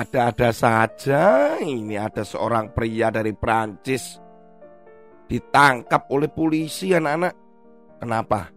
Ada-ada saja ini ada seorang pria dari Prancis ditangkap oleh polisi anak-anak. Kenapa?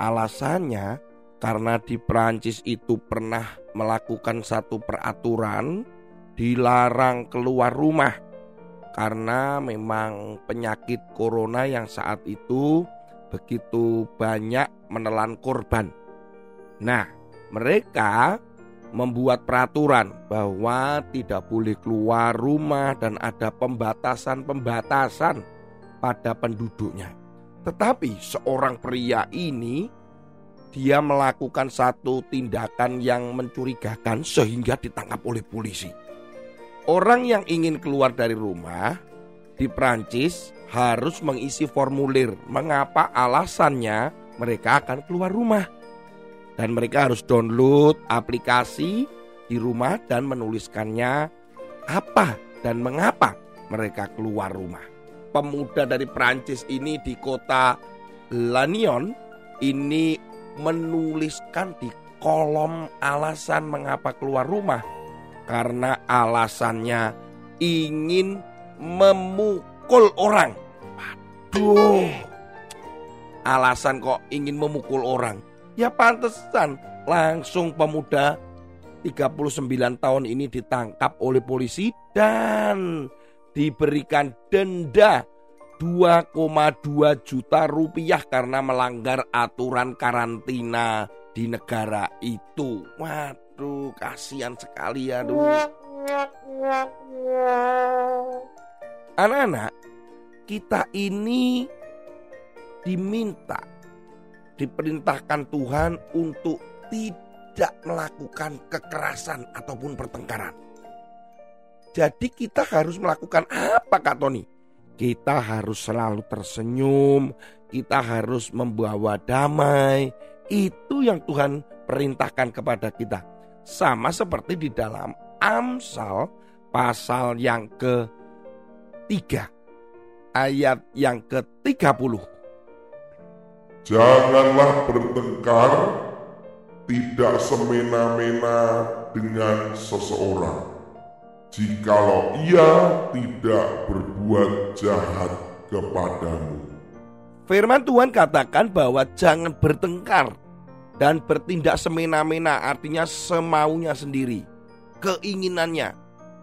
Alasannya karena di Prancis itu pernah melakukan satu peraturan dilarang keluar rumah karena memang penyakit corona yang saat itu begitu banyak menelan korban. Nah, mereka membuat peraturan bahwa tidak boleh keluar rumah dan ada pembatasan-pembatasan pada penduduknya. Tetapi seorang pria ini dia melakukan satu tindakan yang mencurigakan sehingga ditangkap oleh polisi. Orang yang ingin keluar dari rumah di Prancis harus mengisi formulir mengapa alasannya mereka akan keluar rumah. Dan mereka harus download aplikasi di rumah dan menuliskannya apa dan mengapa mereka keluar rumah. Pemuda dari Prancis ini di kota Lannion ini menuliskan di kolom alasan mengapa keluar rumah karena alasannya ingin memukul orang. Aduh. Alasan kok ingin memukul orang. Ya pantesan langsung pemuda 39 tahun ini ditangkap oleh polisi dan diberikan denda 2,2 juta rupiah karena melanggar aturan karantina di negara itu. Waduh, kasihan sekali ya. Anak-anak, kita ini diminta diperintahkan Tuhan untuk tidak melakukan kekerasan ataupun pertengkaran. Jadi kita harus melakukan apa Kak Tony? Kita harus selalu tersenyum, kita harus membawa damai. Itu yang Tuhan perintahkan kepada kita. Sama seperti di dalam Amsal pasal yang ketiga ayat yang ke-30. Janganlah bertengkar, tidak semena-mena dengan seseorang. Jikalau ia tidak berbuat jahat kepadamu. Firman Tuhan katakan bahwa jangan bertengkar dan bertindak semena-mena artinya semaunya sendiri. Keinginannya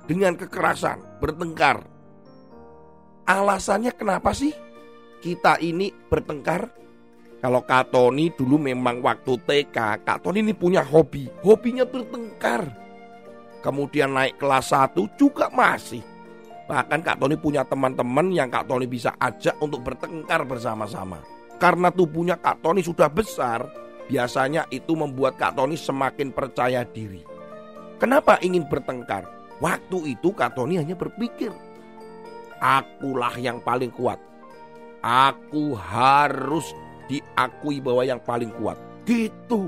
dengan kekerasan, bertengkar. Alasannya kenapa sih kita ini bertengkar? Kalau Kak Tony dulu memang waktu TK, Kak Tony ini punya hobi. Hobinya bertengkar. Kemudian naik kelas 1 juga masih. Bahkan Kak Tony punya teman-teman yang Kak Tony bisa ajak untuk bertengkar bersama-sama. Karena tubuhnya Kak Tony sudah besar, biasanya itu membuat Kak Tony semakin percaya diri. Kenapa ingin bertengkar? Waktu itu Kak Tony hanya berpikir, akulah yang paling kuat. Aku harus diakui bahwa yang paling kuat. Gitu.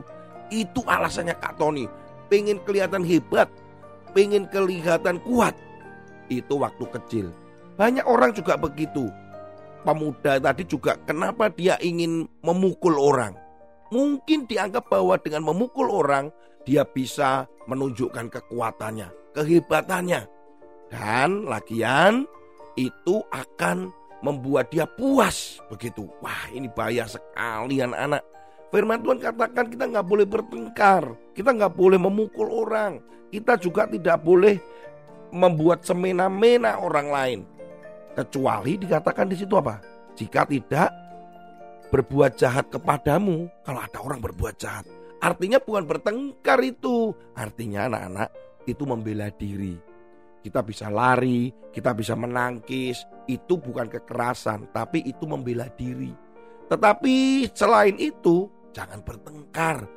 Itu alasannya Kak Tony. Pengen kelihatan hebat. Pengen kelihatan kuat. Itu waktu kecil. Banyak orang juga begitu. Pemuda tadi juga kenapa dia ingin memukul orang. Mungkin dianggap bahwa dengan memukul orang dia bisa menunjukkan kekuatannya, kehebatannya. Dan lagian itu akan membuat dia puas begitu. Wah ini bahaya sekali anak-anak. Firman Tuhan katakan kita nggak boleh bertengkar, kita nggak boleh memukul orang, kita juga tidak boleh membuat semena-mena orang lain. Kecuali dikatakan di situ apa? Jika tidak berbuat jahat kepadamu, kalau ada orang berbuat jahat, artinya bukan bertengkar itu, artinya anak-anak itu membela diri kita bisa lari, kita bisa menangkis. Itu bukan kekerasan, tapi itu membela diri. Tetapi selain itu, jangan bertengkar.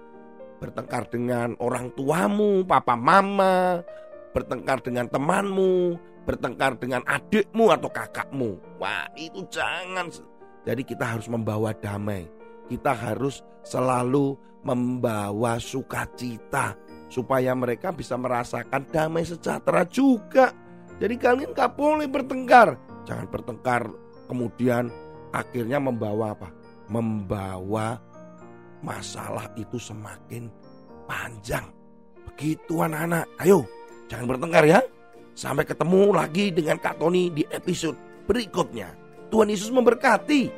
Bertengkar dengan orang tuamu, papa mama, bertengkar dengan temanmu, bertengkar dengan adikmu atau kakakmu. Wah, itu jangan. Jadi kita harus membawa damai. Kita harus selalu membawa sukacita supaya mereka bisa merasakan damai sejahtera juga. Jadi kalian gak boleh bertengkar. Jangan bertengkar kemudian akhirnya membawa apa? Membawa masalah itu semakin panjang. Begitu anak-anak. Ayo, jangan bertengkar ya. Sampai ketemu lagi dengan Kak Tony di episode berikutnya. Tuhan Yesus memberkati.